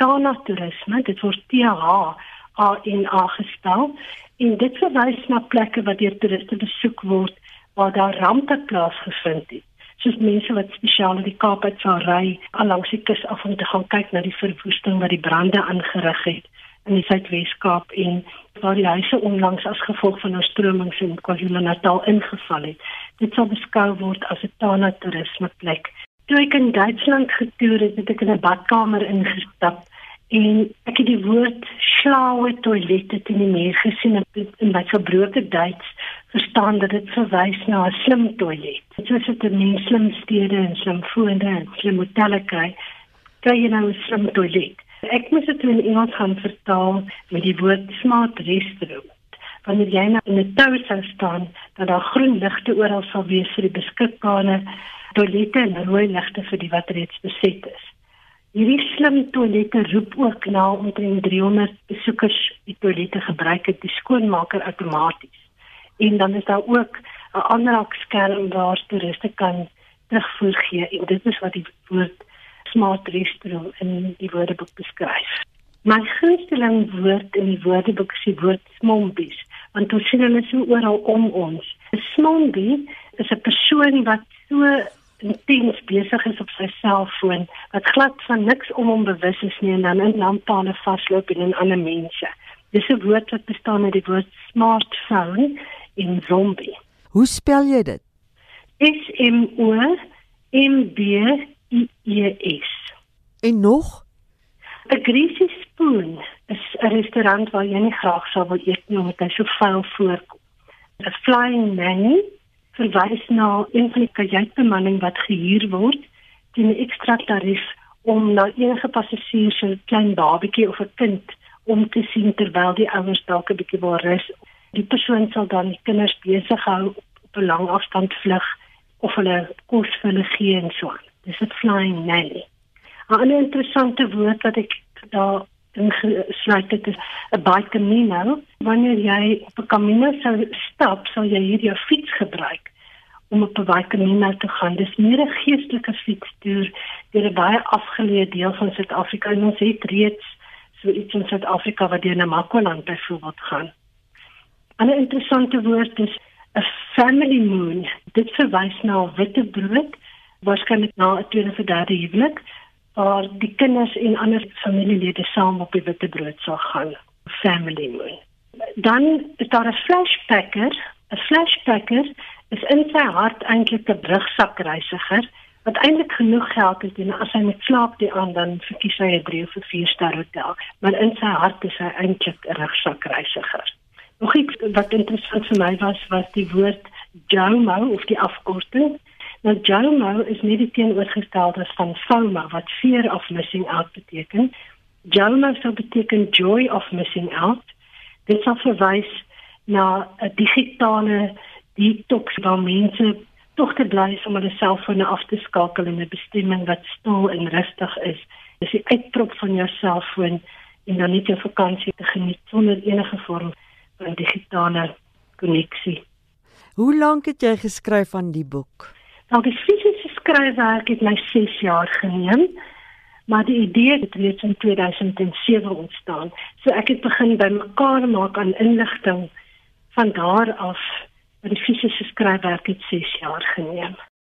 Tana toerisme. Dit word TH A in aangestel en dit verwys na plekke waar deur toeriste besoek word waar daar rampe plaasgevind het. Soos mense wat spesiaal in die Kaap uit sal ry langs die kus af om te gaan kyk na die verwoesting wat die brande aangerig het in die Suidwes-Kaap en waar die huise onlangs as gevolg van oorstromings in KwaZulu-Natal ingeval het. Dit sal beskou word as 'n Tana toerisme plek. Toe ek in Duitsland getoer het, het ek in 'n badkamer ingestap en ek het die woord slawe toilette in die muur gesien en in my gebroke Duits verstaan dat dit verwys na 'n slim toilet. Dit is dit 'n slim stede en slim voorde en slim hotelle kry, kry jy nou 'n slim toilet. Ek moet dit in Engels gaan vertaal met die woord smart restroom. Wanneer jy nou in 'n tou sou staan, dan daar groen ligte oral sal wees vir die beskikbare toilette en rooi ligte vir die wat reeds beset is. Hierdie slim toilette roep ook na omtrent 300 besoekers die toilette gebruik het die skoonmaker outomaties. En dan is daar ook 'n ander skerm waar toeriste kan terugvoer gee en dit is wat die woord smart restroom in die woordeboek beskryf. My gunsteling woord in die woordeboek is die woord smombies want ons sien hulle so oral om ons. 'n Smombie is 'n persoon wat so intens besig is op sy selfoon wat glad van niks om hom bewus is nie en dan in lamppale vasloop en in ander mense. Dis 'n woord wat bestaan uit die woord smartphone en zombie. Hoe spel jy dit? S M O M B I E S. En nog? 'n Greasy spoon is 'n restaurant waar jy nie graag sou wil eet nie omdat hy so vuil voorkom. 'n Flying nanny verwys na een van die kajuitbemanning wat gehuur word teen 'n ekstra tarief om na enige passasier se klein babatjie of 'n kind om te sien terwyl die ouers dalk 'n bietjie wil rus. Die persoon sal dan die kinders besig hou op 'n lang afstand vlug of hulle kos vir hulle gee en so aan. Dis 'n flying nanny. 'n Ander interessante woord wat ek daar insluit dit is 'n bike camino. Wanneer jy op 'n camino sou stap, sal jy hier jou fiets gebruik om op 'n bike camino te gaan. Dis meer 'n geestelike fietstoer deur 'n baie afgeleë deel van Suid-Afrika. Ons het reeds so iets in Suid-Afrika wat deur Namakwaland byvoorbeeld gaan. 'n interessante woord is 'n family moon. Dit verwys na 'n witte brood waarskynlik na 'n tweede of derde huwelik waar die kinders en ander familielede saam op die witte brood sal gaan. Family moon. Dan is daar 'n flashpacker. 'n Flashpacker is in sy hart eintlik 'n rugzakreisiger wat eintlik genoeg geld het en as hy met slaap die aan dan verkies hy 'n 3 of 4 ster hotel. Maar in sy hart is hy eintlik 'n rugzakreisiger. Nog iets wat interessant vir my was was die woord JOMO of die afkorting Nou JOMO is nie die teenoorgestelde van FOMO wat fear of missing out beteken. JOMO sou beteken joy of missing out. Dit sou verwys na 'n digitale detox waar mense tog te bly om hulle selfone af te skakel in 'n bestemming wat stil en rustig is. Dis die uitprop van jou selfoon en dan net jou vakansie te geniet sonder enige vorm van digitale koneksie. Hoe lank het jy geskryf aan die boek? Nou die fisiese skryfwerk het my 6 jaar geneem, maar die idee het reeds in 2007 ontstaan. So ek het begin bymekaar maak aan inligting van daar af, maar die fisiese skryfwerk het 6 jaar geneem.